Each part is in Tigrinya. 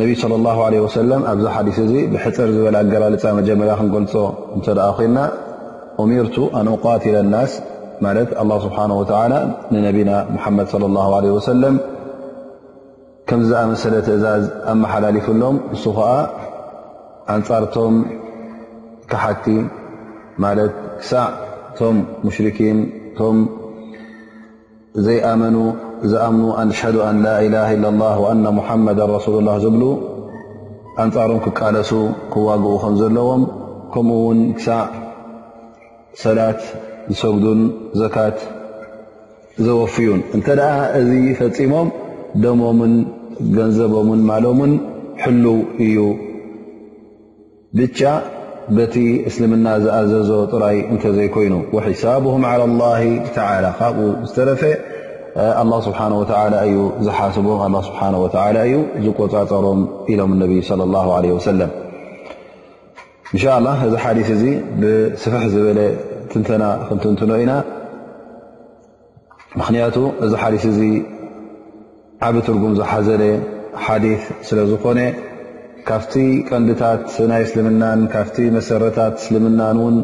ነቢ صለ ላه ለ ወሰለም ኣብዚ ሓዲስ እዚ ብሕፅር ዝበለ ኣገላልፃ መጀመርያ ክንገልፆ እንተ ኮይና ኡሚርቱ ኣን ቃትለ ናስ ማለት ኣላ ስብሓን ወላ ንነቢና ሙሓመድ ለ ላ ለ ወሰለም ከምዚ ዝኣመሰለ ትእዛዝ ኣመሓላሊፍሎም ንሱ ከዓ ኣንፃርቶም ካሓቲ ማለት ክሳዕ ቶም ሙሽርኪን ቶም ዘይኣመኑ ዝኣምኑ ኣንድሸዱ ኣን ላኢላ ላ ላ ኣና ሙሓመዳ ረሱሉ ላ ዝብሉ ኣንፃሮም ክቃለሱ ክዋግኡ ከም ዘለዎም ከምኡ ውን ክሳዕ ሰላት ዝሰግዱን ዘካት ዘወፍዩን እንተ እዚ ፈፂሞም ደሞምን ገንዘቦምን ማሎምን ሕሉው እዩ ብቻ በቲ እስልምና ዝኣዘዞ ጥራይ እንተዘይኮይኑ ወሒሳብም ዓላ ላ ተላ ካብኡ ዝተረፈ ኣላ ስብሓን ወተላ እዩ ዝሓስቦም ኣላ ስብሓን ወተላ እዩ ዝቆፃፀሮም ኢሎም ነቢይ ለ ላ ለ ወሰለም እንሻ ላ እዚ ሓዲስ እዚ ብስፍሕ ዝበለ ትንተና ክንትንትኖ ኢና ምክንያቱ እዚ ሓዲስ እዚ ዓብ ትርጉም ዝሓዘለ ሓዲ ስለ ዝኾነ ካብቲ ቀንዲታት ናይ እስልምናን ካብቲ መሰረታት እስልምናን ውን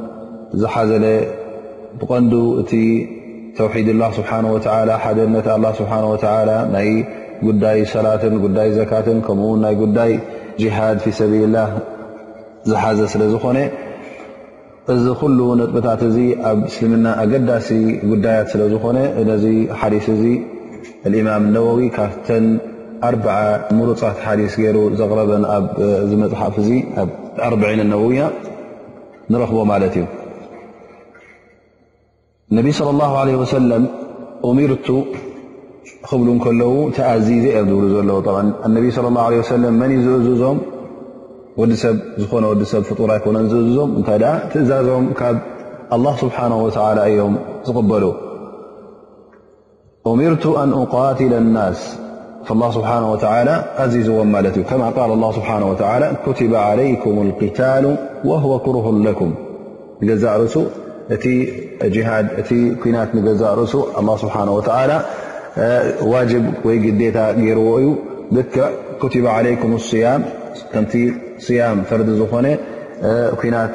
ዝሓዘለ ብቐንዱ እቲ ተውሒድ ላ ስብሓ ወ ሓደነት ኣላ ስብሓ ወ ናይ ጉዳይ ሰላትን ጉዳይ ዘካትን ከምኡውን ናይ ጉዳይ ጅሃድ ፊ ሰብልላ ዝሓዘ ስለ ዝኾነ እዚ ኩሉ ነጥብታት እዚ ኣብ እስልምና ኣገዳሲ ጉዳያት ስለ ዝኾነ ነዚ ሓዲስ እዚ እማም ነወዊ ካብተን ኣርበዓ ምሩፃት ሓዲስ ገይሩ ዘቕረበን ኣብዚ መፅሓፍ እዚ ኣብ ኣርበዒን ነወውያ ንረኽቦ ማለት እዩ። ነቢ صለ ላሁ ለ ወሰለም ኡሚርቱ ክብሉ ከለዉ ተኣዚዘ እዮም ዝብሉ ዘለዉ ጠ ኣነቢ ለ ላ ለ ሰለም መን እዩ ዝእዝዞም ወዲ ሰብ ዝኾነ ወዲ ሰብ ፍጡር ኣይኮነን ዝእዝዞም እንታይ ደኣ ትእዛዞም ካብ ኣላ ስብሓን ወተላ እዮም ዝቕበሉ أمرت أن أقاتل الناس فالله سبحانه وتعالى أ كما ال الله سبانه وتلى كتب عليكم القتال وهو كره لكم أالله سبانهوتالى اجب ي ر كت عليكم اصم م صيام فرد ن نت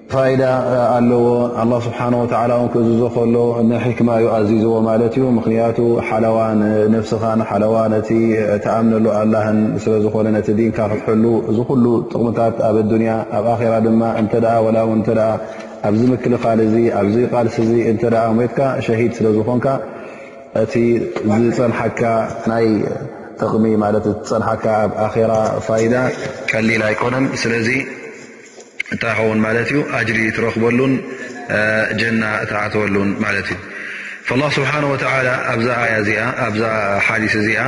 ፋይዳ ኣለዎ ኣላ ስብሓን ወተላ ውን ክእዝዞ ከሎ ንሕክማ እዩ ኣዚዝዎ ማለት እዩ ምኽንያቱ ሓለዋ ንነፍስኻን ሓለዋ ነቲ ተኣምነሉ ኣላህን ስለ ዝኾነ ነቲ ዲንካ ክትሕሉ እዚ ኩሉ ጥቕምታት ኣብ ኣዱንያ ኣብ ኣራ ድማ እንተ ወላ ውን እተ ኣብዚ ምክልኻል እዚ ኣብዚ ቃልሲ እዚ እንተ ሞትካ ሸሂድ ስለ ዝኾንካ እቲ ዝፀንሓካ ናይ ጥቕሚ ማለት ዝፀንሓካ ኣብ ኣራ ፋይዳ ቀሊል ኣይኮነን ስለዚ እንታይ ይኸውን ማለት እዩ ኣጅሪ ትረኽበሉን ጀና እትኣተወሉን ማለት እዩ ላ ስብሓን ወተላ ኣብዛ ኣያ እዚኣ ኣብዛ ሓዲስ እዚኣ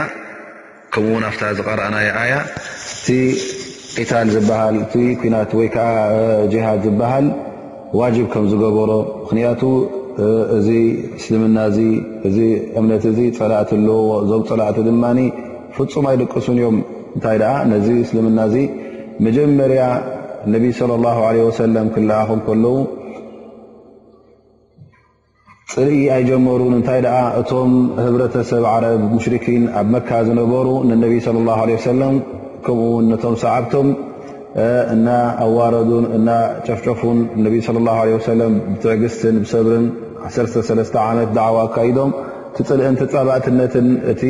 ከምኡ ውን ኣብታ ዝቀረእናዮ ኣያ እቲ ቂታል ዝበሃል እቲ ኩናት ወይ ከዓ ጅሃድ ዝበሃል ዋጅብ ከም ዝገበሮ ምክንያቱ እዚ እስልምና እዚ እዚ እምነት እዚ ፀላእቲ ኣለዎ እዞም ፀላእቲ ድማ ፍፁም ኣይደቅሱን እዮም እንታይ ደኣ ነዚ እስልምና እዚ መጀመርያ ነቢይ صለ ላሁ ለ ወሰለም ክለኣኹም ከለዉ ፅርኢ ኣይጀመሩን እንታይ ደኣ እቶም ህብረተሰብ ዓረብ ሙሽርኪን ኣብ መካ ዝነበሩ ንነቢይ ለ ላ ለ ሰለም ከምኡውን ነቶም ሰዓብቶም እና ኣዋረዱን እና ጨፍጨፉን ነቢ صለ ላه ለ ሰለም ብትዕግስትን ብሰብርን ዓሰሰለስተ ዓመት ዳዕዋ ኣካይዶም ትፅልእን ተፃባእትነትን እቲ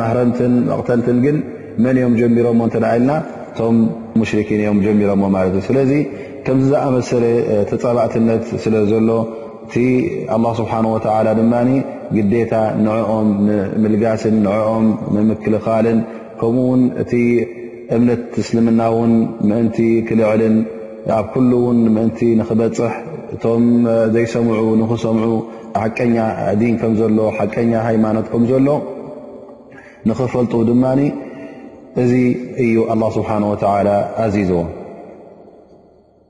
ማህረምትን መቕተልትን ግን መን እዮም ጀሚሮሞ እተ ኢልና እቶም ሙሽርኪን እዮም ጀሚሮሞ ማለት እዩ ስለዚ ከምዚ ዝኣመሰለ ተፃባእትነት ስለ ዘሎ እቲ ኣላ ስብሓን ወተላ ድማ ግዴታ ንዕኦም ንምልጋስን ንዕኦም ንምክልኻልን ከምኡ ውን እቲ እምነት እስልምና ውን ምእንቲ ክልዕልን ኣብ ኩሉ ውን ምእንቲ ንክበፅሕ እቶም ዘይሰምዑ ንክሰምዑ ሓቀኛ ዲን ከም ዘሎ ሓቀኛ ሃይማኖት ከም ዘሎ ንክፈልጡ ድማ እዚ እዩ ኣላ ስብሓን ወተላ ኣዚዝዎ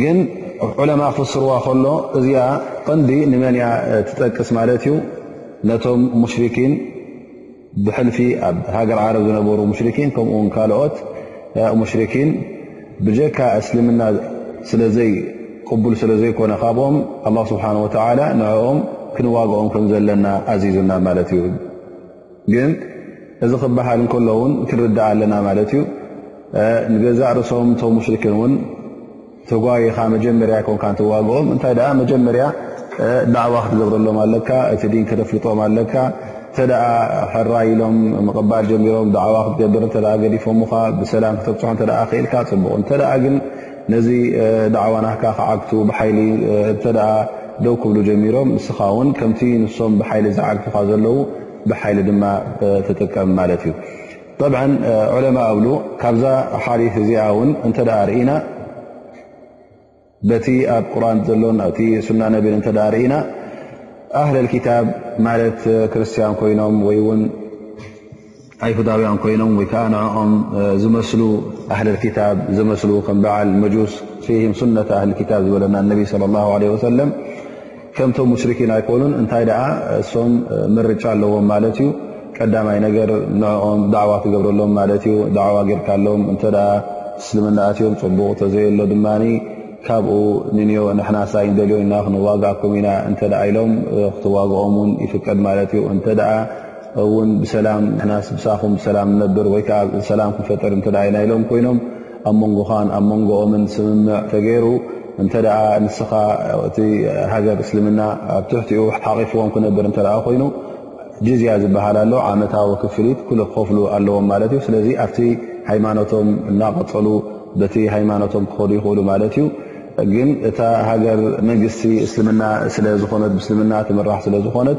ግን ዑለማ ክፍስርዋ ከሎ እዚኣ ቐንዲ ንመን እያ ትጠቅስ ማለት እዩ ነቶም ሙሽርኪን ብሕልፊ ኣብ ሃገር ዓረብ ዝነበሩ ሙሽርኪን ከምኡውን ካልኦት ሙሽርኪን ብጀካ እስልምና ስለዘይ ቅቡል ስለ ዘይኮነ ካብኦም ኣላ ስብሓን ወተዓላ ንዕኦም ክንዋግኦም ከም ዘለና ኣዚዙና ማለት እዩ ግን እዚ ክበሃል እንከሎ ውን ክንርዳእ ኣለና ማለት እዩ ንገዛእ ርእሶም ቶ ሙሽርኪን እውን ተጓይኻ መጀመርያ ኮንካ ትዋግኦም እንታይ ደኣ መጀመርያ ዳዕዋ ክትገብረሎም ኣለካ እቲ ዲን ከተፍልጦም ኣለካ እንተ ደኣ ሕራ ኢሎም ምቕባል ጀሚሮም ዳዕዋ ክትገብር እተ ገዲፎምኻ ብሰላም ክተብፅሖ እተ ክኢልካ ፅቡቕ እተ ግን ነዚ ዳዕዋ ናትካ ክዓግቱ ብሓይሊ እንተ ደው ክብሉ ጀሚሮም ንስኻ እውን ከምቲ ንሶም ብሓይሊ ዝዓግቱኻ ዘለዉ ብሓይሊ ድማ ትጥቀም ማለት እዩ ጠብዓ ዑለማ እብሉ ካብዛ ሓዲ እዚኣ እውን እንተ ርኢና በቲ ኣብ ቁርን ዘሎን ኣቲ ሱና ነቢን እንተ ርኢና ኣህለልክታብ ማለት ክርስትያን ኮይኖም ወይ ውን ኣይሁዳውያን ኮይኖም ወይ ከዓ ንዕኦም ዝመስሉ ኣህልልክታብ ዝመስሉ ከም በዓል መጁስ ፊህም ሱነት ኣህልክታብ ዝበለና ነቢ ለ ላ ለ ወሰለም ከምቶም ሙሽርኪን ኣይኮኑን እንታይ ደኣ እሶም ምርጫ ኣለዎም ማለት እዩ ቀዳማይ ነገር ንዕኦም ዳዕዋ ክገብረሎም ማለት እዩ ዳዕዋ ጌርካሎም እንተ እስልምና ኣትዮም ፅቡቕ ተዘየሎ ድማ ካብኡ ንንዮ ንሕና ሳይ ንደልዮ ኢና ክንዋግኣኩም ኢና እንተ ኢሎም ክትዋግኦም ውን ይፍቀድ ማለት እዩ እተ እውን ብሰላም ናስ ብሳኹም ብሰላም ንነብር ወይ ከዓ ሰላም ክንፈጥር እንተ ኢልና ኢሎም ኮይኖም ኣብ መንጎኻን ኣብ መንጎኦምን ስምምዕ ተገይሩ እንተ ንስኻ እቲ ሃገር እስልምና ኣብ ትሕቲኡ ሓቂፍዎም ክነብር እንተ ኮይኑ ጅዝያ ዝበሃል ኣሎ ዓመታዊ ክፍሊት ኩሉ ክኸፍሉ ኣለዎም ማለት እዩ ስለዚ ኣብቲ ሃይማኖቶም እናቐፀሉ በቲ ሃይማኖቶም ክኸዱ ይኽእሉ ማለት እዩ ግን እታ ሃገር መንግስቲ እስልምና ስለዝኾነት ብእስልምና ትምራሕ ስለዝኾነት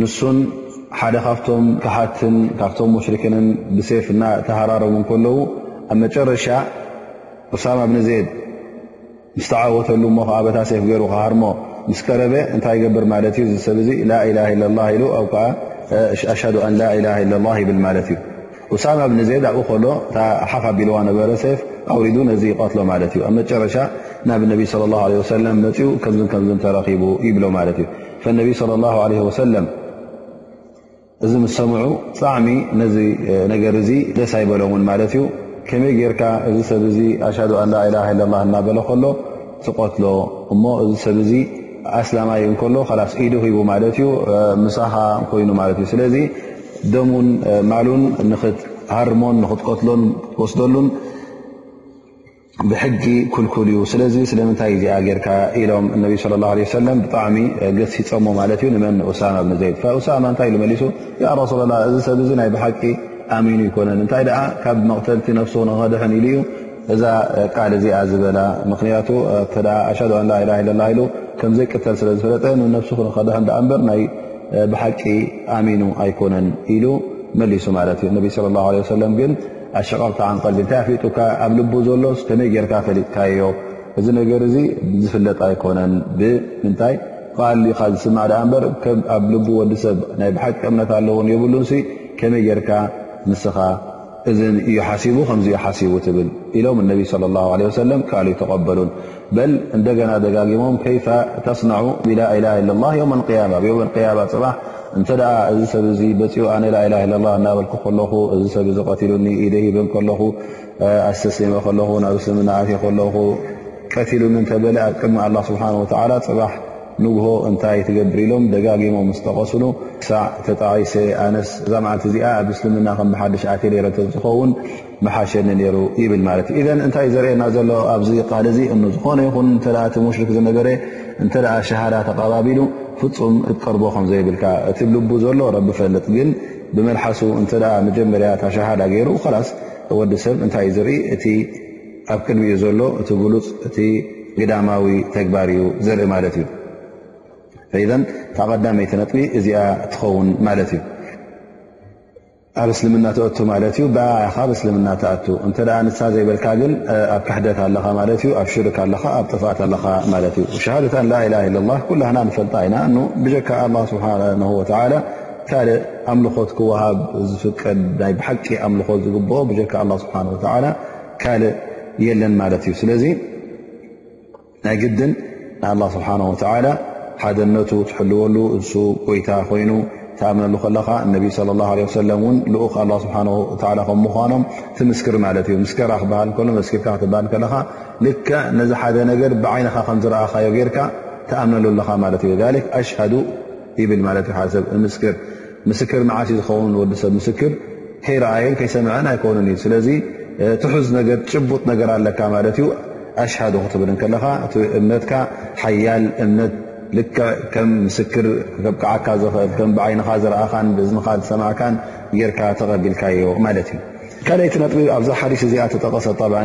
ንሱን ሓደ ካብቶም ካሃድትን ካብቶም ሙሽሪክንን ብሴፍ እና ተሃራረሙ ከለዉ ኣብ መጨረሻ ኡሳማ ብኒ ዜድ ምስ ተዓወተሉ እሞ ከዓ በታ ሴፍ ገይሩ ክሃርሞ ምስ ቀረበ እንታይ ይገብር ማለት እዩ እዚ ሰብ እዚ ላኢላሃ ኢላላ ኢሉ ኣብ ከዓ ኣሽሃዱ ኣን ላኢላሃ ኢላላ ይብል ማለት እዩ ኡሳማ ብኒ ዜድ ኣብኡ ከሎ እታ ሓፍ ኣቢልዋ ነበረ ሴፍ ኣውሪዱ ነዚ ይቐትሎ ማለት እዩ ኣብ መጨረሻ ናብ ነቢ صለ ላه ለ ወሰለም መፅኡ ከምዝን ከምዝን ተረኺቡ ይብሎ ማለት እዩ ፈነቢ صለ ላሁ ለ ወሰለም እዚ ምስ ሰምዑ ብጣዕሚ ነዚ ነገር እዚ ደስ ኣይበሎምውን ማለት እዩ ከመይ ጌርካ እዚ ሰብ እዚ ኣሽዱ ኣን ላኢላ ለ ላ እናበለ ከሎ ትቐትሎ እሞ እዚ ሰብ እዚ ኣስላማይ እንከሎ ላስ ኢዱ ሂቡ ማለት እዩ ምሳኻ ኮይኑ ማለት እዩ ስለዚ ደሙን ማሉን ንክትሃርሞን ንክትቀትሎን ክትወስደሉን ብሕጊ ኩልኩል እዩ ስለዚ ስለምንታይ እዚኣ ጌርካ ኢሎም እነቢ ስለ ላ ለ ሰለም ብጣዕሚ ገሲፀሞ ማለት እዩ ንመን ንኡሳማ ብኒ ዘይድ ኡሳማ እንታይ ኢሉ መሊሱ ያ ረሱላ ላ እዚ ሰብ እዚ ናይ ብሓቂ ኣሚኑ ይኮነን እንታይ ደኣ ካብ መቕተልቲ ነፍሱ ንኸድሐን ኢሉ እዩ እዛ ቃል እዚኣ ዝበላ ምክንያቱ እ ኣሻዱ ኣን ላኢላ ላ ኢሉ ከምዘይቅተል ስለ ዝፈለጠ ንነፍሱ ንኸድሐን ዳኣ እምበር ናይ ብሓቂ ኣሚኑ ኣይኮነን ኢሉ መሊሱ ማለት እዩ ነቢ ለ ላ ሰለም ግን ኣሸቐቕቲ ዓንቀልቢ እንታይ ኣፍሊጡካ ኣብ ልቡ ዘሎ ከመይ ጌርካ ፈሊጥካዮ እዚ ነገር እዚ ዝፍለጥ ኣይኮነን ብምንታይ ቃልካ ዝስማዕ ዳኣ እምበር ከም ኣብ ልቡ ወዲ ሰብ ናይ ብሓቂ እምነት ኣለዎን የብሉን ከመይ ጌርካ ንስኻ እዚ እዩ ሓሲቡ ከምዚ እዩ ሓሲቡ ትብል ኢሎም እነቢ ለ ላ ለ ወሰለም ቃል ኣይተቐበሉን በል እንደገና ደጋጊሞም ከይፈ ተስናዑ ብላኢላሃ ለ ላ ዮም ቅያማ ብዮም ቅያማ ፅባሕ እንተ እዚ ሰብ እዚ በፂኡ ኣነ ላኢላ ላ እናበልኩ ከለኹ እዚ ሰብ እዚ ቀትሉኒ ኢደ ሂበን ከለኹ ኣሰሴመ ከለኹ ናብ እስልምና ኣት ከለኹ ቀትሉኒ እንተበለ ኣብ ቅድሚ ኣላ ስብሓን ወተዓላ ፅባሕ ንግሆ እንታይ ትገብር ኢሎም ደጋጊሞም ምስ ጠቐሱሉ ክሳዕ ተጣዒሰ ኣነስ እዛ መዓልቲ እዚኣ ኣብ እስልምና ከም ብሓድሽ ኣትየ ነይረ እንተዝኸውን ምሓሸኒ ነይሩ ይብል ማለት እዩ ኢዘን እንታይ ዘርእየና ዘሎ ኣብዚ ቃል እዚ እኑ ዝኾነ ይኹን እተ እቲ ሙሽርክ ዝነበረ እንተ ሸሃዳ ተቐባቢሉ ፍፁም ክትቀርቦ ከም ዘይብልካ እቲ ልቡ ዘሎ ረቢ ፈልጥ ግን ብመልሓሱ እተ መጀመርያ እታ ሸሃዳ ገይሩ ላስ ወዲ ሰብ እንታይ እዩ ዝርኢ ኣብ ቅድሚኡ ዘሎ እቲ ብሉፅ እቲ ግዳማዊ ተግባር እዩ ዘርኢ ማለት እዩ ፈኢዘን ተቐዳመይቲ ነጥቢ እዚኣ ትኸውን ማለት እዩ ኣብ እስልምና ተእቱ ማለት እዩ ብኣ ኢኻ ብ እስልምና ተኣቱ እንተ ንሳ ዘይበልካ ግን ኣብ ካሕደት ኣለኻ ማለት እዩ ኣብ ሽርክ ኣለኻ ኣብ ጥፍኣት ኣለኻ ማለት እዩ ሸሃደት ኣን ላኢላ ለ ላ ኩላህና ንፈልጣ ኢና እ ብጀካ ኣላ ስብሓን ወተላ ካልእ ኣምልኾት ክወሃብ ዝፍቀድ ናይ ብሓቂ ኣምልኾት ዝግብኦ ብጀካ ኣላ ስብሓን ወተላ ካልእ የለን ማለት እዩ ስለዚ ናይ ግድን ንኣላ ስብሓን ወተላ ሓደነቱ ትሕልወሉ እሱ ጎይታ ኮይኑ ተኣምነሉ ከለኻ እነቢ ለ ላ ለ ሰለም እውን ልኡኽ ኣላ ስብሓን ወላ ከም ምኳኖም ትምስክር ማለት እዩ ምስከራ ክበሃል ከሎ መስኪርካ ክትበሃል ከለኻ ልክ ነዚ ሓደ ነገር ብዓይንኻ ከም ዝረኣኻዮ ጌርካ ተኣምነሉ ኣለኻ ማለት እዩ ኣሽሃዱ ይብል ማለት እዩ ሓደ ሰብ ምስክር ምስክር መዓስ እዩ ዝኸውን ንወዲሰብ ምስክር ከይረኣየን ከይሰምዐን ኣይኮኑን እዩ ስለዚ ትሑዝ ነገር ጭቡጥ ነገር ኣለካ ማለት እዩ ኣሽሃዱ ክትብል ከለኻ እቲ እምነትካ ሓያል እምነት ልክዕ ከም ምስክር ከብቅዓካ ዝኽእል ከም ብዓይንኻ ዝረኣኻን ብእዝንኻ ዝሰማዕካን ጌርካ ተቐቢልካዮ ማለት እዩ ካልይቲ ነጥቢ ኣብዛ ሓዲስ እዚኣ ተጠቐሰ ብ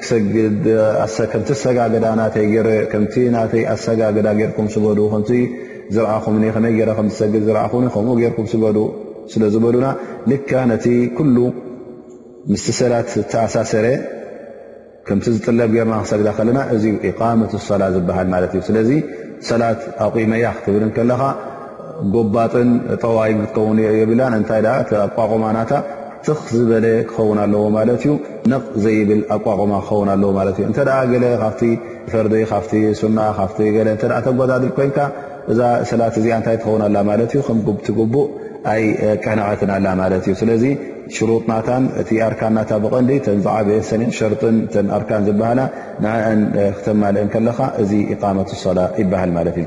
ክሰግድ ኣሰ ከምቲ ሰጋግዳ ናተይ ገረ ከምቲ ናተይ ኣሰጋግዳ ጌርኩም ስገዱ ከምቲ ዝረኣኹምኒ ከመይ ገረ ከም ዝሰግድ ዝረኣኹኒ ከምኡ ጌርኩም ስገዱ ስለ ዝበሉና ልካ ነቲ ኩሉ ምስቲ ሰላት ዝተኣሳሰረ ከምቲ ዝጥለብ ጌርና ክሰግዳ ከለና እዚ ኢቃመት ሰላ ዝበሃል ማለት እዩ ስለዚ ሰላት ኣቑመያ ክትብል ከለኻ ጎባጥን ጠዋይን ክትከውን የብላን እንታይ ኣቋቑማ ናታ ትኽ ዝበለ ክኸውን ኣለዎ ማለት እዩ ነቕ ዘይብል ኣቋቑማ ክኸውን ኣለዎ ማለት እዩ እንተ ገለ ካብቲ ፈርዲ ካብቲ ሱና ካብቲ ገለ እተ ተጓዳድል ኮይንካ እዛ ሰላት እዚኣ እንታይ ትኸውን ኣላ ማለት እዩ ከምቲ ጉቡእ ኣይቀንዐትን ኣላ ማለት እዩ ስለዚ ሽሩጥናታን እቲ ኣርካናታ ብቐንዲ ተን ዝዓበየ ሰ ሸርጥን ተን ኣርካን ዝበሃላ ንዕአን ክተማልእን ከለኻ እዚ ኢቃመት ሰላ ይበሃል ማለት እዩ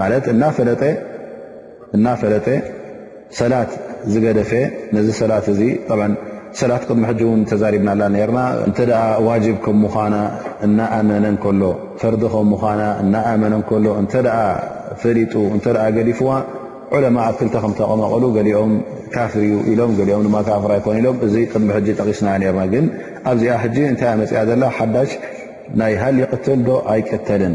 ማለት እናፈለጠ ሰላት ዝገደፈ ነዚ ሰላት እዚ ሰላት ቅድሚ ሕጂ እውን ተዛሪብናላ ነርና እንተ ዋጅብ ከም ምዃና እናኣመነ ከሎ ፈርዲ ከም ምዃና እናኣመነ ከሎ እንተ ፈሊጡ እተ ገዲፍዋ ዑለማ ኣብ ክልተ ከም ተቐመቐሉ ገሊኦም ካፍር እዩ ኢሎም ገሊኦም ድማ ካፍር ኣይኮነ ኢሎም እዚ ቅድሚ ሕጂ ጠቒስና ነርና ግን ኣብዚኣ ሕጂ እንታይያ መፅኣ ዘላ ሓዳሽ ናይ ሃሊ ቅትል ዶ ኣይቅተልን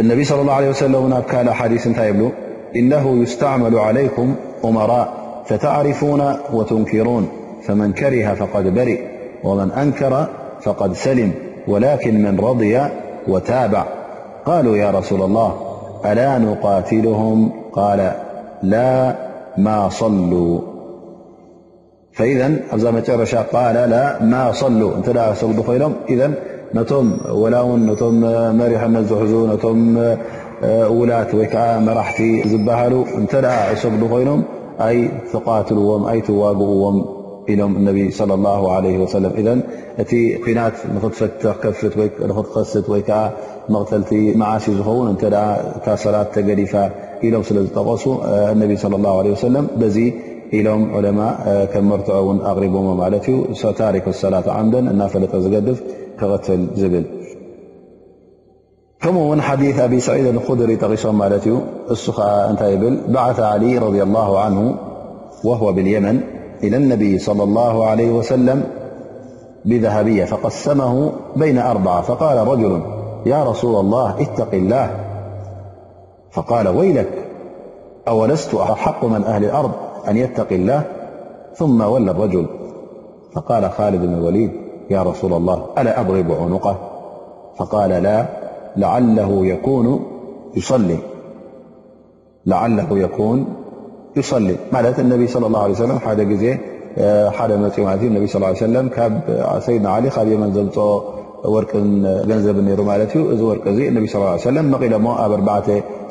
النبي صلى الله عليه وسلمنال حديثب إنه يستعمل عليكم أمراء فتعرفون وتنكرون فمن كره فقد برئ ومن أنكر فقد سلم ولكن من رضي وتابع قالوا يا رسول الله ألا نقاتلهم قال لا ما صلوا ፈኢዘን ኣብዛ መጨረሻ ቃለ ላ ማ ሰሉ እንተ ሰግዱ ኮይኖም ኢዘ ነቶም ወላ ውን ነቶም መሪሕነት ዝሕዙ ነቶም ውላት ወይ ከዓ መራሕቲ ዝበሃሉ እንተ እሰግዱ ኮይኖም ኣይ ትቃትልዎም ኣይ ትዋግእዎም ኢሎም እነቢ ለ ላ ለ ወሰለ ኢዘ እቲ ኩናት ንክትፈተከፍት ወይ ንክትኸስት ወይ ከዓ መቕተልቲ መዓስ እዩ ዝኸውን እንተ እታ ሰላት ተገዲፋ ኢሎም ስለ ዝጠቐሱ እነቢ ለ ላ ለ ወሰለም በዚ لهم علماء كمرتو أغرب مالت ستارك الصلاة عمدا نافلزدف كغتل زبل ثم من حديث أبي سعيد الخدري تغ مالت تيبل بعث علي رضي الله عنه وهو باليمن إلى النبي - صلى الله عليه وسلم بذهبية فقسمه بين أربعة فقال رجل يا رسول الله اتقي الله فقال ويلك أولست أحق من أهل الأرض أن يتقي الله ثم ولى الرجل فقال خالد بن الوليد يا رسول الله ألا أبغب عنقه فقال لا لعله يكون ይሰሊ ማለት እነቢ ለ ላ ሰለ ሓደ ግዜ ሓደ መፅኡ ማለት እዩ ነቢ ስ ሰለ ካብ ሰይድና ዓሊ ካብ የመን ዘምፅ ወርቅን ገንዘብን ነይሩ ማለት እዩ እዚ ወርቂ እዚ እነቢ ስ ሰለ መቒሎሞ ኣብ ኣርባዕተ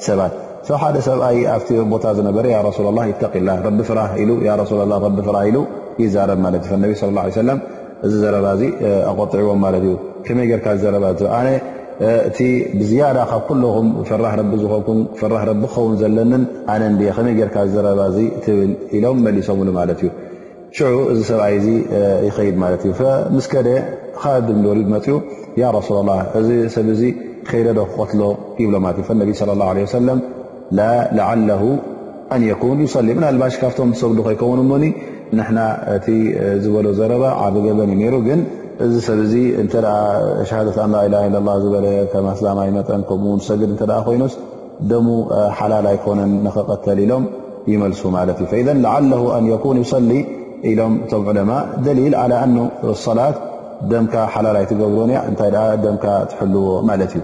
ሰባት ሰብ ሓደ ሰብኣይ ኣብቲ ቦታ ዝነበረ ያ ረሱላ ላ ይተቂላ ረቢ ፍራህ ኢሉ ያ ረሱላ ላ ረቢ ፍራህ ኢሉ ይዛረብ ማለት እዩ ነቢ ስ ሰለም እዚ ዘረባ እዚ ኣቆጥዕዎም ማለት እዩ ከመይ ጌርካ ዘረባ ኣነ እቲ ብዝያዳ ካብ ኩለኹም ፈራሕ ረቢ ዝኾንኩም ፈራሕ ረቢ ክኸውን ዘለንን ኣነ ን ከመይ ጌርካ ዘረባ እዚ ትብል ኢሎም መሊሶምሉ ማለት እዩ ሽዑ እዚ ሰብኣይ እዚ ይኸይድ ማለት እዩ ምስ ከደ ካድ ወሪድ መፅኡ ያ ረሱላ ላ እዚ ሰብ እዚ ከይደዶ ክቀትሎ ይብሎ ማለት እዩ ነቢ ለ ላ ሰለም ላዓለሁ ኣን የኩን ይሰሊ ምናልባሽ ካብቶም ዝሰግዱ ከይከውን እሞኒ ንሕና እቲ ዝበሎ ዘረባ ዓብ ገበን እዩ ነይሩ ግን እዚ ሰብ እዚ እንተ ሸሃደት ኣን ላኢላ ለላ ዝበለ ከም ኣስላማይ መጠን ከምኡ ዝሰግድ እንተ ኮይኑስ ደሙ ሓላል ኣይኮነን ንክቐተል ኢሎም ይመልሱ ማለት እዩ ፈኢዘን ላዓለ ኣን የኩን ይሰሊ ኢሎም እቶም ዑለማ ደሊል ዓላ ኣኑ ሰላት ደምካ ሓላል ኣይትገብሮን እያ እንታይ ደኣ ደምካ ትሕልዎ ማለት እዩ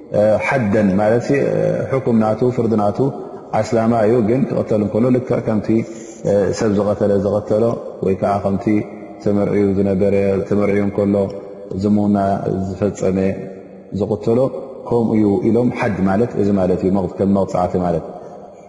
ሓደን ማለት ሕኩም ናቱ ፍርዲ ናቱ ኣስላማ እዩ ግን ክቐተል እከሎ ልክ ከምቲ ሰብ ዝቐተለ ዝቐተሎ ወይ ከዓ ከምቲ ተመርዕዩ ዝነበረ ተመርዕዩ እከሎ ዝሙና ዝፈፀመ ዝቕተሎ ከምኡ እዩ ኢሎም ሓድ ማለት እዚ ማለት እዩ ከም መቕፃዕቲ ማለት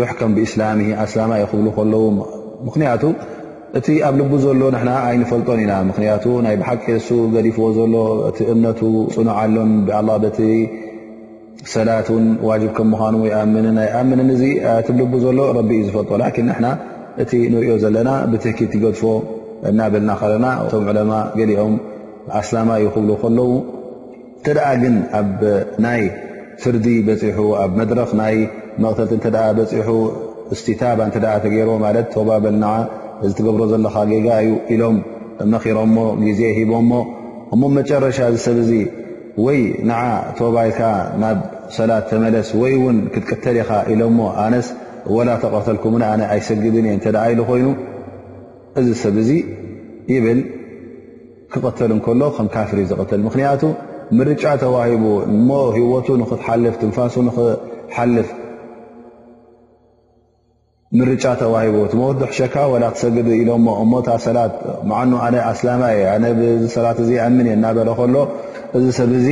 ዩሕከም ብእስላምሂ ኣስላማ ዩ ክብሉ ከለዉ ምኽንያቱ እቲ ኣብ ልቡ ዘሎ ንሕና ኣይንፈልጦን ኢና ምኽንያቱ ናይ ብሓቂ እሱ ገዲፍዎ ዘሎ እቲ እምነቱ ፅኑዕ ኣሎን ብኣላ በቲ ሰላት ውን ዋጅብ ከም ምዃኑ ይኣምንን ኣይኣምንን እዚ ኣትብ ልቡ ዘሎ ረቢ እዩ ዝፈልጦ ላኪን ንሕና እቲ ንሪኦ ዘለና ብትህኪት ይገድፎ እናበልና ከለና እቶም ዕለማ ገሊኦም ኣስላማ እዩ ክብሉ ከለዉ እንተደኣ ግን ኣብ ናይ ፍርዲ በፂሑ ኣብ መድረኽ ናይ መቕተልቲ እንተደኣ በፂሑ እስቲታባ እንተደኣ ተገይርዎ ማለት ቶባ በል ንዓ እዚ ትገብሮ ዘለኻ ጌጋ እዩ ኢሎም መኺሮሞ ግዜ ሂቦሞ እሞ መጨረሻ እዚ ሰብ እዚ ወይ ንዓ ቶባ ኢልካ ናብ ሰላት ተመለስ ወይ እውን ክትቅተል ኢኻ ኢሎሞ ኣነስ ወላ ተቐተልኩምኒ ኣነ ኣይሰግድን እየ እንተደኣ ኢሉ ኮይኑ እዚ ሰብ እዚ ይብል ክቕተል እንከሎ ከም ካፍር እዩ ዝቕተል ምኽንያቱ ምርጫ ተዋሂቡ እሞ ህወቱ ንክትሓልፍ ትንፋሱ ንክሓልፍ ምርጫ ተዋሂቡ እቲ መወድሕ ሸካ ወላ ክሰግዱ ኢሎሞ እሞ እታ ሰላት መዓኑ ኣነ ኣስላማ እየ ኣነ ብዚ ሰላት እዚ ኣምን እየ እናበለ ከሎ እዚ ሰብ እዚ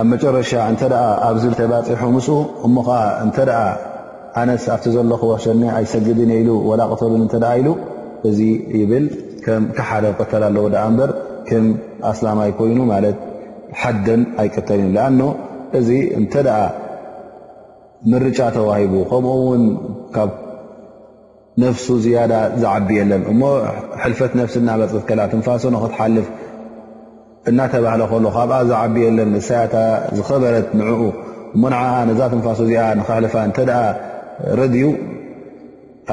ኣብ መጨረሻ እንተ ኣብዚ ተባፂሑ ምስኡ እሞ ከዓ እንተ ኣነስ ኣብቲ ዘለኹዎ ሸኔ ኣይሰግድን እየ ኢሉ ወላ ቅተሉን እንተ ኢሉ እዚ ይብል ከም ክሓደ ክቅተል ኣለዎ ዳኣ እምበር ከም ኣስላማይ ኮይኑ ማለት ሓደን ኣይቅተልን እዩ ኣኖ እዚ እንተ ምርጫ ተዋሂቡ ከምኡ ውን ካብ ነፍሱ ዝያዳ ዝዓቢ የለን እሞ ሕልፈት ነፍሲ እናመፅት ከላ ትንፋሶ ንክትሓልፍ እናተባህለ ከሎ ካብኣ ዝዓቢ የለን ንሳያታ ዝኸበረት ንዕኡ እሞ ንዓኣ ነዛ ትንፋሶ እዚኣ ንክሕልፋ እንተ ረድዩ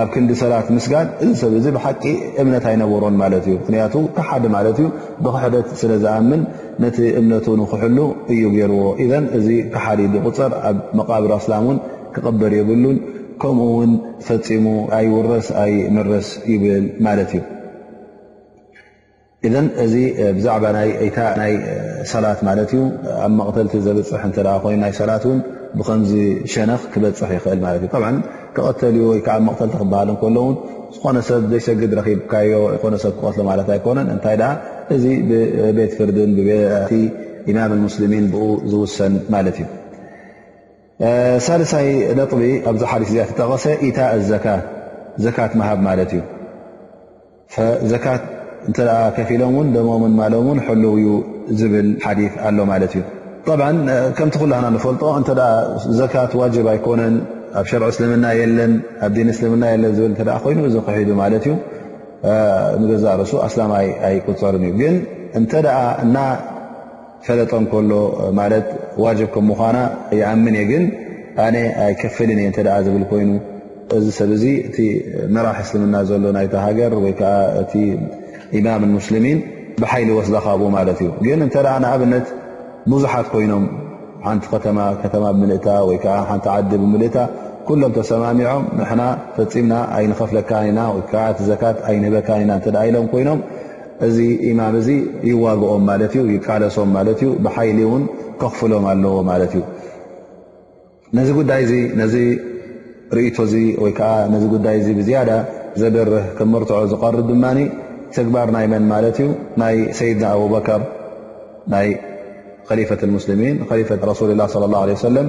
ኣብ ክንዲ ሰላት ምስጋድ እዚ ሰብ እዚ ብሓቂ እምነት ኣይነበሮን ማለት እዩ ምክንያቱ ክሓዲ ማለት እዩ ብክሕደት ስለ ዝኣምን ነቲ እምነቱ ንክሕሉ እዩ ገይርዎ እዘን እዚ ክሓዲ ዝቁፀር ኣብ መቃብር ኣስላም ውን ክቕበር የብሉን ከምኡ ውን ፈፂሙ ኣይውረስ ኣይምረስ ይብል ማለት እዩ እዘን እዚ ብዛዕባ ናይታ ናይ ሰላት ማለት እዩ ኣብ መቕተልቲ ዘብፅሕ እተ ኮይኑ ናይ ሰላት ውን ብከምዚ ሸነኽ ክበፅሕ ይኽእል ማለት እዩ ክቐተል ዩ ወይከዓ ብ መቕተልቲ ክበሃል ከሎውን ዝኾነ ሰብ ዘይሰግድ ረኪብካዮ ይኮነ ሰብ ክቐትሎ ማለት ኣይኮነን እንታይ ኣ እዚ ብቤት ፍርድን ብቤቲ ኢማም ሙስሊሚን ብኡ ዝውሰን ማለት እዩ ሳልሳይ ነጥቢ ኣብዚ ሓዲስ እዚኣ ተጠቐሰ ኢታእ ኣዘካ ዘካት መሃብ ማለት እዩ ዘካት እንተ ከፊሎም እውን ደሞምን ማሎም ውን ሕልው እዩ ዝብል ሓዲ ኣሎ ማለት እዩ ጠብ ከምቲ ኩላና ንፈልጦ እንተ ዘካት ዋጅብ ኣይኮነን ኣብ ሸርዒ እስልምና የለን ኣብ ዲን እስልምና የለን ዝብል እተ ኮይኑ እዚ ክሒዱ ማለት እዩ ንገዛእ ርእሱ ኣስላማይ ኣይቁፀርን እዩ ግን እንተ እና ፈለጦ እንከሎ ማለት ዋጅብ ከም ምዃና ይኣምን እየ ግን ኣነ ኣይከፍልን እየ እተ ዝብል ኮይኑ እዚ ሰብ እዚ እቲ መራሕ እስልምና ዘሎ ናይተ ሃገር ወይ ከዓ እቲ ኢማም ሙስሊሚን ብሓይሊ ወስዳ ካብኡ ማለት እዩ ግን እተ ንኣብነት ብዙሓት ኮይኖም ሓንቲ ከተማ ከተማ ብምልእታ ወይ ከዓ ሓንቲ ዓዲ ብምልእታ ኩሎም ተሰማሚዖም ንሕና ፈፂምና ኣይንኸፍለካ ኢና ወይከዓ እቲ ዘካት ኣይንህበካ ኢና እተ ኢሎም ኮይኖም እዚ ኢማም እዚ ይዋግኦም ማለት እዩ ይቃለሶም ማለት እዩ ብሓይሊ እውን ከኽፍሎም ኣለዎ ማለት እዩ ነዚ ጉዳይ እዚ ነዚ ርእቶ እዚ ወይ ከዓ ነዚ ጉዳይ እዚ ብዝያዳ ዘብርህ ከም መርትዖ ዝቐርብ ድማ ተግባር ናይ መን ማለት እዩ ናይ ሰይድና ኣቡበከር ናይ ከሊፈት ሙስልሚን ከሊፈት ረሱል ላ ለ ላ ሰለም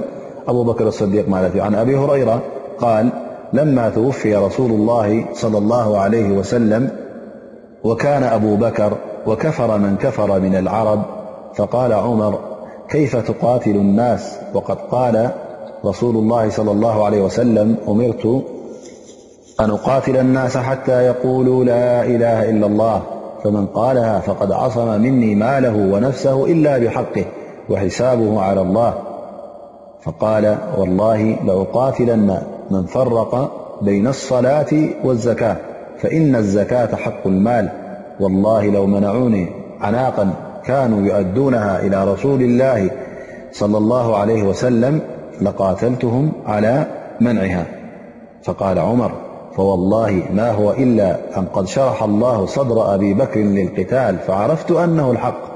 ኣቡበክር ስዲቅ ማለት እዩ ን ኣብ ሁረይራ ቃል ለማ ትውፍያ ረሱሉ ላ ለ ላ ለ ወሰለም وكان أبو بكر وكفر من كفر من العرب فقال عمر كيف تقاتل الناس وقد قال رسول الله -صلى الله عليه وسلم أمرت أن أقاتل الناس حتى يقولوا لا إله إلا الله فمن قالها فقد عصم مني ماله ونفسه إلا بحقه وحسابه على الله فقال والله لأقاتلن من فرق بين الصلاة والزكاة فإن الزكاة حق المال والله لو منعوني عناقا كانوا يؤدونها إلى رسول الله - صلى الله عليه وسلم - لقاتلتهم على منعها فقال عمر فوالله ما هو إلا أن قد شرح الله صدر أبي بكر للقتال فعرفت أنه الحق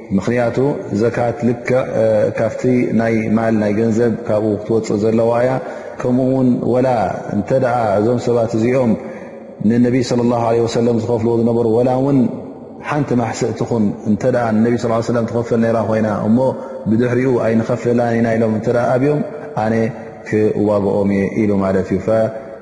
ምኽንያቱ ዘካት ልክዕ ካብቲ ናይ ማል ናይ ገንዘብ ካብኡ ክትወፅእ ዘለዋ እያ ከምኡ ውን ወላ እንተ እዞም ሰባት እዚኦም ንነቢይ صለ ላه ለ ወሰለም ዝኸፍልዎ ዝነበሩ ወላ እውን ሓንቲ ማሕስእ ትኹን እንተ ንነቢ ስ ሰለም ትኸፈል ነራ ኮይና እሞ ብድሕሪኡ ኣይንኸፍለላን ኢና ኢሎም እተ ኣብዮም ኣነ ክዋግኦም እየ ኢሉ ማለት እዩ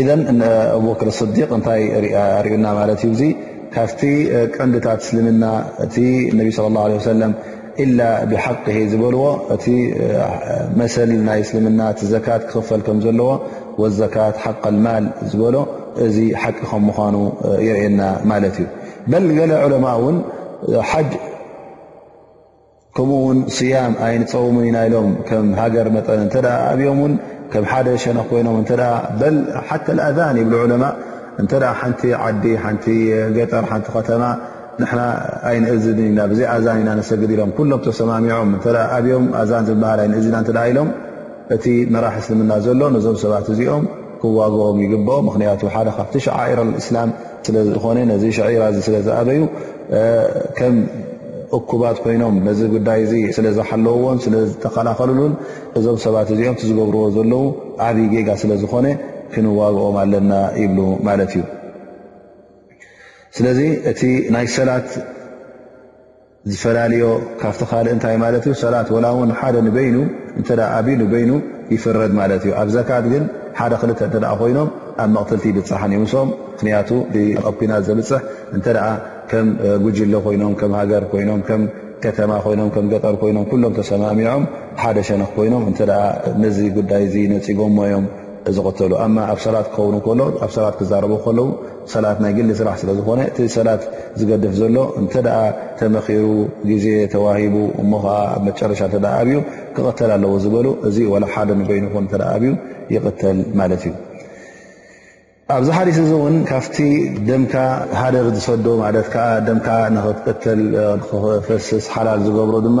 ኢዘን ኣቡበክር ስዲቅ እንታይ ኣርእዩና ማለት እዩ ዙ ካብቲ ቀንድታት እስልምና እቲ ነቢ ስለ ላ ለ ሰለም ኢላ ብሓቂ ዝበልዎ እቲ መሰል ናይ እስልምና እቲ ዘካት ክኽፈል ከም ዘለዎ ወዘካት ሓቅ ልማል ዝበሎ እዚ ሓቂ ከም ምኳኑ ይርእየና ማለት እዩ በል ገለ ዑለማ እውን ሓጅ ከምኡ ውን ስያም ኣይንፀውሙ ኢና ኢሎም ከም ሃገር መጠን እተ ኣብዮም ውን ከም ሓደ ሸነ ኮይኖም እተ በል ሓተ ኣዛን ይብሉ ዑለማ እንተ ሓንቲ ዓዲ ሓንቲ ገጠር ሓንቲ ከተማ ንሕና ኣይንእዝን ኢና ብዘይ ኣዛን ኢና ንሰግድ ኢሎም ኩሎም ተሰማሚዖም እተ ኣብዮም ኣዛን ዝበሃል ኣይንእዝ ኢና እተ ኢሎም እቲ መራሒ እስልምና ዘሎ ነዞም ሰባት እዚኦም ክዋግኦም ይግብኦ ምክንያቱ ሓደ ካብቲ ሸዓኢራ እስላም ስለዝኾነ ነዚ ሸዒራ እዚ ስለዝኣበዩ ከም እኩባት ኮይኖም ነዚ ጉዳይ እዚ ስለዝሓለውዎን ስለዝተኸላኸልሉን እዞም ሰባት እዚኦም ዝገብርዎ ዘለዉ ዓብዪ ጌጋ ስለዝኾነ ክንዋግኦም ኣለና ይብሉ ማለት እዩ ስለዚ እቲ ናይ ሰላት ዝፈላልዮ ካብቲ ካልእ እንታይ ማለት እዩ ሰላት ወላ ውን ሓደ ንበይኑ እተ ኣቢ ንበይኑ ይፍረድ ማለት እዩ ኣብ ዘካት ግን ሓደ ክልተ እተ ኮይኖም ኣብ መቕትልቲ ብፅሓን ይምሶም ምክንያቱ ኣብኲናት ዘብፅሕ እንተ ከም ጉጅለ ኮይኖም ከም ሃገር ኮይኖም ከም ከተማ ኮይኖም ከም ገጠር ኮይኖም ኩሎም ተሰማሚዖም ሓደ ሸነኽ ኮይኖም እተ ነዚ ጉዳይ እዚ ነፂጎሞ እዮም ዝቕተሉ ኣማ ኣብ ሰላት ክኸውን ከሎ ኣብ ሰላት ክዛረቡ ከለዉ ሰላት ናይ ግሊ ስራሕ ስለ ዝኾነ እቲ ሰላት ዝገድፍ ዘሎ እንተ ተመኺሩ ግዜ ተዋሂቡ እሞ ከዓ ኣብ መጨረሻ እተ ኣብዩ ክቕተል ኣለዎ ዝበሉ እዚ ዋላ ሓደ ንበይኑ ይኹን እተ ኣብዩ ይቕተል ማለት እዩ ኣብዚ ሓዲስ እዚ እውን ካብቲ ደምካ ሃደር ዝሰዶ ማለት ከዓ ደምካ ንክትቅተል ክፈስስ ሓላል ዝገብሮ ድማ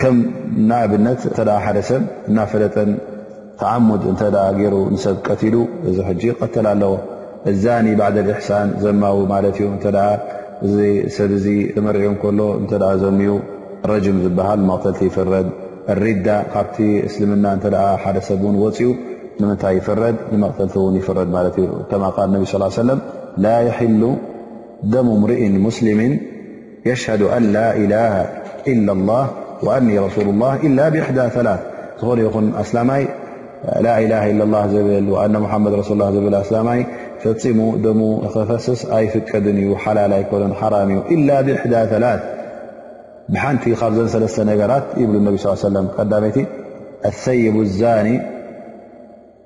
ከም ንኣብነት እተ ሓደ ሰብ እናፈለጠን ተዓሙድ እተ ገይሩ ንሰብ ቀትሉ እዚ ሕጂ ይቀተል ኣለዎ እዛኒ ባዕድ ልእሕሳን ዘማዊ ማለት እዩ እተ እዚ ሰብ እዚ መሪዑ ከሎ እተ ዘምዩ ረጅም ዝበሃል መቕተልቲ ይፍረድ ሪዳ ካብቲ እስልምና እተ ሓደ ሰብ ውን ወፅኡ ንምንታይ ይፍረድ ንመቕተልቲ ውን ይፍረድ ማለት እዩ ከማ ቃል ነቢ ስ ሰለም ላ የሕሉ ደሙ ምርኢን ሙስሊሚን يشهد أن لا إله إلا الله وأني رسول الله إلا بإحدى ثلاث أسلم لاله إلا اللهزوأن محمد رسول له أل فن وحلالي ك حرامإلا بحدىلاث حنتلنجلات يبلانبي صلى ه سلم الثيب الزاني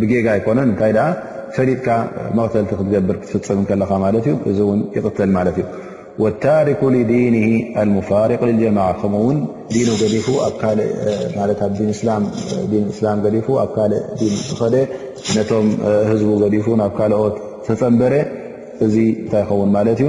ብጌጋ ኣይኮነን እንታይ ደኣ ፈሊጥካ መቕተልቲ ክትገብር ክትፍፅም ከለኻ ማለት እዩ እዚ እውን ይቕተል ማለት እዩ ወታሪኩ ሊዲን ኣልሙፋሪቅ ልጀማዓ ከምኡ ውን ዲኑ ገዲፉ ኣብ ካልእ ማለት ኣብ ን ስላም ዲን እስላም ገዲፉ ኣብ ካልእ ዲን ዝኸደ ነቶም ህዝቡ ገዲፉ ናብ ካልኦት ተፀንበረ እዚ እንታይ ይኸውን ማለት እዩ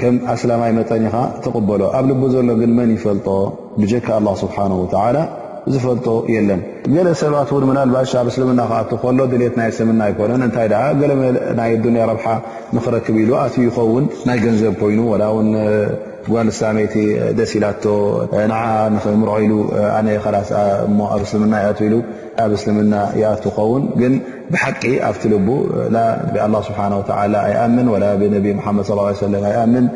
ከም ኣስላማይ መጠን ኢኻ ትቕበሎ ኣብ ልቡ ዘሎ ግን መን ይፈልጦ ብጀካ ኣላ ስብሓን ወተላ ዝፈልጦ የለን ገለ ሰባት እውን ምናልባሽ ኣብ እስልምና ክኣት ከሎ ድሌት ናይ እስልምና ኣይኮነን እንታይ ደኣ ገለ ናይ ዱንያ ረብሓ ንክረክብ ኢሉ ኣት ይኸውን ናይ ገንዘብ ኮይኑ ወላ እውን ጓል ስላመይቲ ደስ ኢላቶ ንዓ ንክምርዖ ኢሉ ኣነ ላስ እሞ ኣብ እስልምና ይኣት ኢሉ ኣብ እስልምና ይኣቱ ይኸውን ግን ብሓቂ ኣብቲ ልቡ ላ ብኣላ ስብሓን ወተላ ኣይኣምን ወላ ብነቢ ሙሓመድ ስ ሰለ ኣይኣምን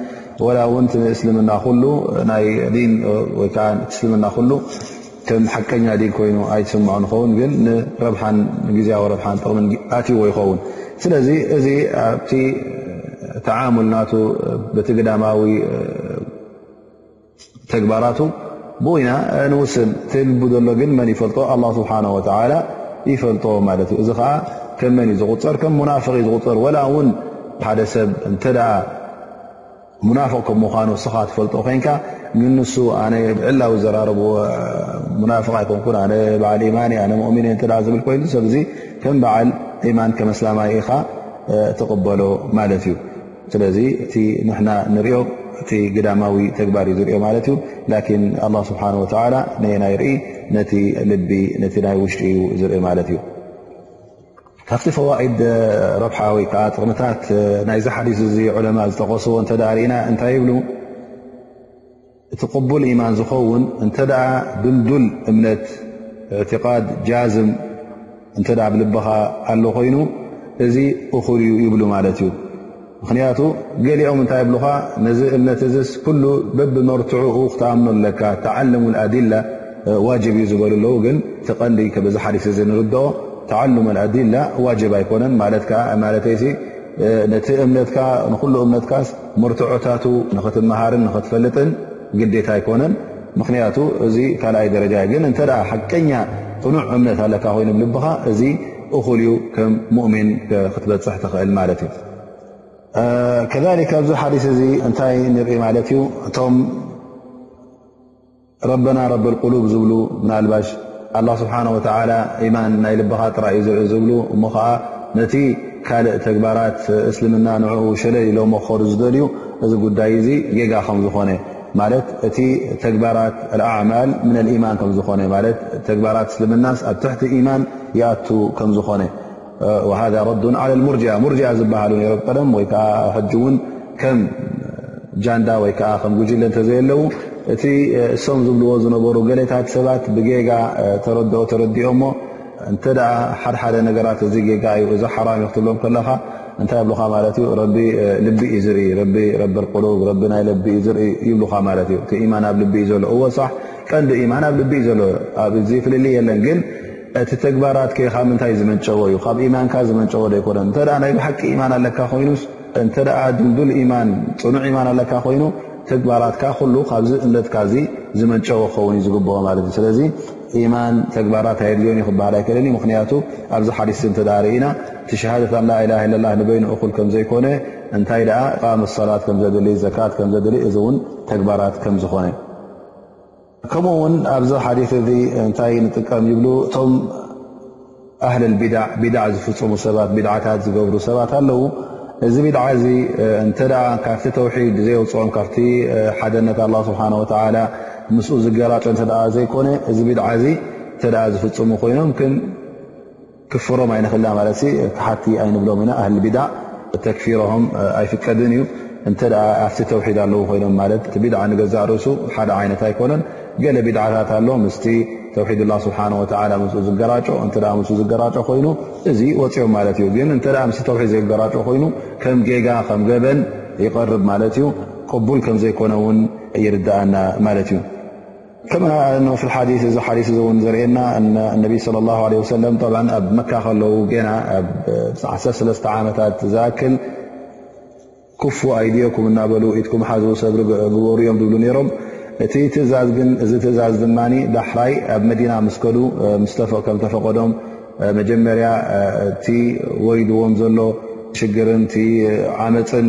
ወላ እውን ቲ እስልምና ኩሉ ናይ ዲን ወይከዓ እስልምና ኩሉ ከም ሓቀኛ ዲን ኮይኑ ኣይትስምዖ ንኸውን ግን ንረብሓን ንግዜዊ ረብሓን ጥቕምን ኣትዎ ይኸውን ስለዚ እዚ ኣብቲ ተዓሙል ናቱ በቲ ግዳማዊ ተግባራቱ ብኡ ኢና ንውስን ትልቡ ዘሎ ግን መን ይፈልጦ ኣላ ስብሓን ወተላ ይፈልጦ ማለት እዩ እዚ ከዓ ከም መን እዩ ዝቁፀር ከም ሙናፍቅ እዩ ዝቁፀር ወላ እውን ሓደ ሰብ እንተ ሙናፍቅ ከም ምኳኑ እስኻ ትፈልጦ ኮንካ ንንሱ ኣነ ብዕላዊ ዘራርብ ሙናፍቅ ኣይኮንኩ ኣነ በዓል ኢማን ኣነ ሞእሚን እተ ዝብል ኮይኑ ሰብ ዙ ከም በዓል ኢማን ከመስላማይ ኢኻ ትቕበሎ ማለት እዩ ስለዚ እቲ ንሕና ንሪኦ እቲ ግዳማዊ ተግባር እዩ ዝሪኦ ማለት እዩ ላኪን ኣላ ስብሓን ወተላ ነየና ይርኢ ነቲ ልቢ ነቲ ናይ ውሽጢ እዩ ዝርኢ ማለት እዩ ካብቲ ፈዋኢድ ረብሓ ወይ ከዓ ጥቕምታት ናይዚ ሓዲስ እዚ ዑለማ ዝጠቐስዎ እንተዳ ርኢና እንታይ ይብሉ እቲ ቅቡል ኢማን ዝኸውን እንተ ድልዱል እምነት እዕትቓድ ጃዝም እንተ ኣብ ልብኻ ኣሎ ኮይኑ እዚ እኹል እዩ ይብሉ ማለት እዩ ምኽንያቱ ገሊኦም እንታይ ይብልኻ ነዚ እምነት እዚስ ኩሉ በብ መርትዑኡ ክትኣምኖ ኣለካ ተዓለሙ ኣዲላ ዋጅብ እዩ ዝበሉ ኣለዉ ግን ቲቐንዲ ከበዚ ሓዲስ እዚ ንርድኦ ተዓሉም ኣዲላ ዋጅብ ኣይኮነን ማለትማለተይሲ ነቲ እምነትካ ንኩሉ እምነትካስ መርትዖታቱ ንኽትመሃርን ንኽትፈልጥን ግዴታ ኣይኮነን። ምኽንያቱ እዚ ካልኣይ ደረጃ እዩ። ግን እንተ ሓቀኛ ቅኑዕ እምነት ኣለካ ኮይኑ ብልብኻ እዚ እኹል እዩ ከም ሙእሚን ክትበፅሕ ትኽእል ማለት እዩ። ከሊካ ኣብዚ ሓዲስ እዚ እንታይ ንርኢ ማለት እዩ እቶም ረበና ረቢ ቁሉብ ዝብሉ ምናልባሽ ኣላ ስብሓን ወተላ ኢማን ናይ ልብኻ ጥራይ እዩ ዝርኢ ዝብሉ እሞ ከዓ ነቲ ካልእ ተግባራት እስልምና ንዕኡ ሸለ ኢሎሞ ክኸዱ ዝደልዩ እዚ ጉዳይ እዚ ጌጋ ከም ዝኾነ ማለት እቲ ተግባራት ኣማል ምን ልኢማን ከምዝኾነ ማለት ተግባራት እስልምናስ ኣብ ትሕቲ ኢማን ይኣቱ ከም ዝኾነ وሃذ ረዱ على ሙርጅ ሙርጅያ ዝበሃሉ ሩ ቀደም ወይ ከዓ ሕጂ እውን ከም ጃንዳ ወይ ከዓ ከም ጉጅለ እንተዘየለዉ እቲ እሶም ዝብልዎ ዝነበሩ ገሌታት ሰባት ብጌጋ ተረድኦ ተረዲኦ እሞ እንተ ሓደሓደ ነገራት እዚ ጌጋ እዩ እዚ ሓራም ዩ ክትብሎም ከለኻ እንታይ ብልካ ማለት እዩ ረቢ ልቢ እዩ ዝርኢ ረቢ ረቢ ቁሉብ ረቢ ናይ ልቢ እዩ ዝርኢ ይብልካ ማለት እዩ እቲ ኢማን ኣብ ልቢ እዩ ዘሎ እወሳሕ ቀንዲ ኢማን ኣብ ልቢ እዩ ዘሎ ኣብዚ ፍልልይ የለን ግን እቲ ተግባራትከ ካብ ምንታይ ዝመንጨወ እዩ? ካብ ኢማንካ ዝመንጨወ ዶ ኣይኮነን? እንተ ናይ ብሓቂ ኢማን ኣለካ ኮይኑስ፣ እንተ ድልዱል ኢማን፣ ፅኑዕ ኢማን ኣለካ ኮይኑ ተግባራትካ ኩሉ ካብዚ እምነትካ እዚ ዝመንጨወ ክኸውን እዩ ዝግብኦ ማለት እዩ። ስለዚ ኢማን ተግባራት ኣየድልዮን እዩ ክበሃል ኣይክእልን እዩ። ምክንያቱ ኣብዚ ሓዲስ እንተ ርኢና እቲ ሸሃደት ኣን ላኢላሃ ኢለላህ ንበይኑ እኹል ከም ዘይኮነ እንታይ ደኣ እቓመት ሰላት ከም ዘድሊ፣ ዘካት ከም ዘድሊ፣ እዚ እውን ተግባራት ከም ዝኾነ ከምኡ ውን ኣብዚ ሓዲት እዚ እንታይ ንጥቀም ይብሉ እቶም ኣህለል ቢዳዕ ቢዳዕ ዝፍፅሙ ሰባት ቢድዓታት ዝገብሩ ሰባት ኣለዉ እዚ ቢድዓ እዚ እንተ ካብቲ ተውሒድ ዘየውፅኦም ካብቲ ሓደነት ኣላ ስብሓን ወተላ ምስኡ ዝገላፀ እተ ዘይኮነ እዚ ቢድዓ እዚ እተ ዝፍፅሙ ኮይኖም ክፍሮም ኣይንክላ ማለት ክሓቲ ኣይንብሎም ኢና ኣህሊ ቢድዓ ተክፊሮም ኣይፍቀድን እዩ እንተ ኣብቲ ተውሒድ ኣለዉ ኮይኖም ማለት እቲ ቢድዓ ንገዛእ ርእሱ ሓደ ዓይነት ኣይኮነን ገለ ቢድዓታት ኣሎ ምስቲ ተውሒድ ላ ስብሓን ወላ ምስ ዝገራጮ እተ ምስ ዝገራጮ ኮይኑ እዚ ወፂኦም ማለት እዩ ግን እተ ምስ ተውሒድ ዘይገራጮ ኮይኑ ከም ጌጋ ከም ገበን ይቐርብ ማለት እዩ ቅቡል ከምዘይኮነ እውን ይርድኣና ማለት እዩ ከም ንኡስ ሓዲ እዚ ሓዲ እዚ እውን ዘርእየና ነቢ ለ ላ ለ ወሰለም ኣብ መካ ከለዉ ገና ኣብ ዓሰለስተ ዓመታት ዝኣክል ኩፉ ኣይድኩም እናበሉ ኢትኩም ሓዝ ሰብ ግበሩ እዮም ዝብሉ ነይሮም እቲ ትእዛዝ ግን እዚ ትእዛዝ ድማ ዳሕራይ ኣብ መዲና ምስ ከዱ ከም ተፈቀዶም መጀመርያ እቲ ወሪድዎም ዘሎ ሽግርን ዓመፅን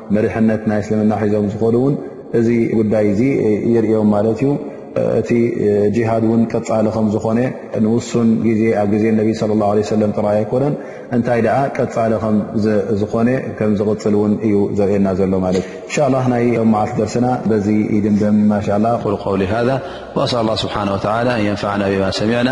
መሪሕነት ናይ እስልምና ሒዞም ዝኸዱ እውን እዚ ጉዳይ እዚ ይርእዮም ማለት እዩ እቲ ጅሃድ እውን ቀፃሊ ከም ዝኾነ ንውሱን ግዜ ኣብ ግዜ ነቢ ለ ላ ለ ሰለም ጥራይ ኣይኮነን እንታይ ደኣ ቀፃሊ ከምዝኾነ ከም ዝቕፅል እውን እዩ ዘርእየና ዘሎ ማለት እዩ እንሻ ላ ናይ ዮም መዓልቲ ደርስና በዚ ይድምደም ማሻ ላ ቁል ቀውሊ ሃ ኣስኣላ ስብሓን ወተላ ኣን የንፋዕና ብማ ሰሚዕና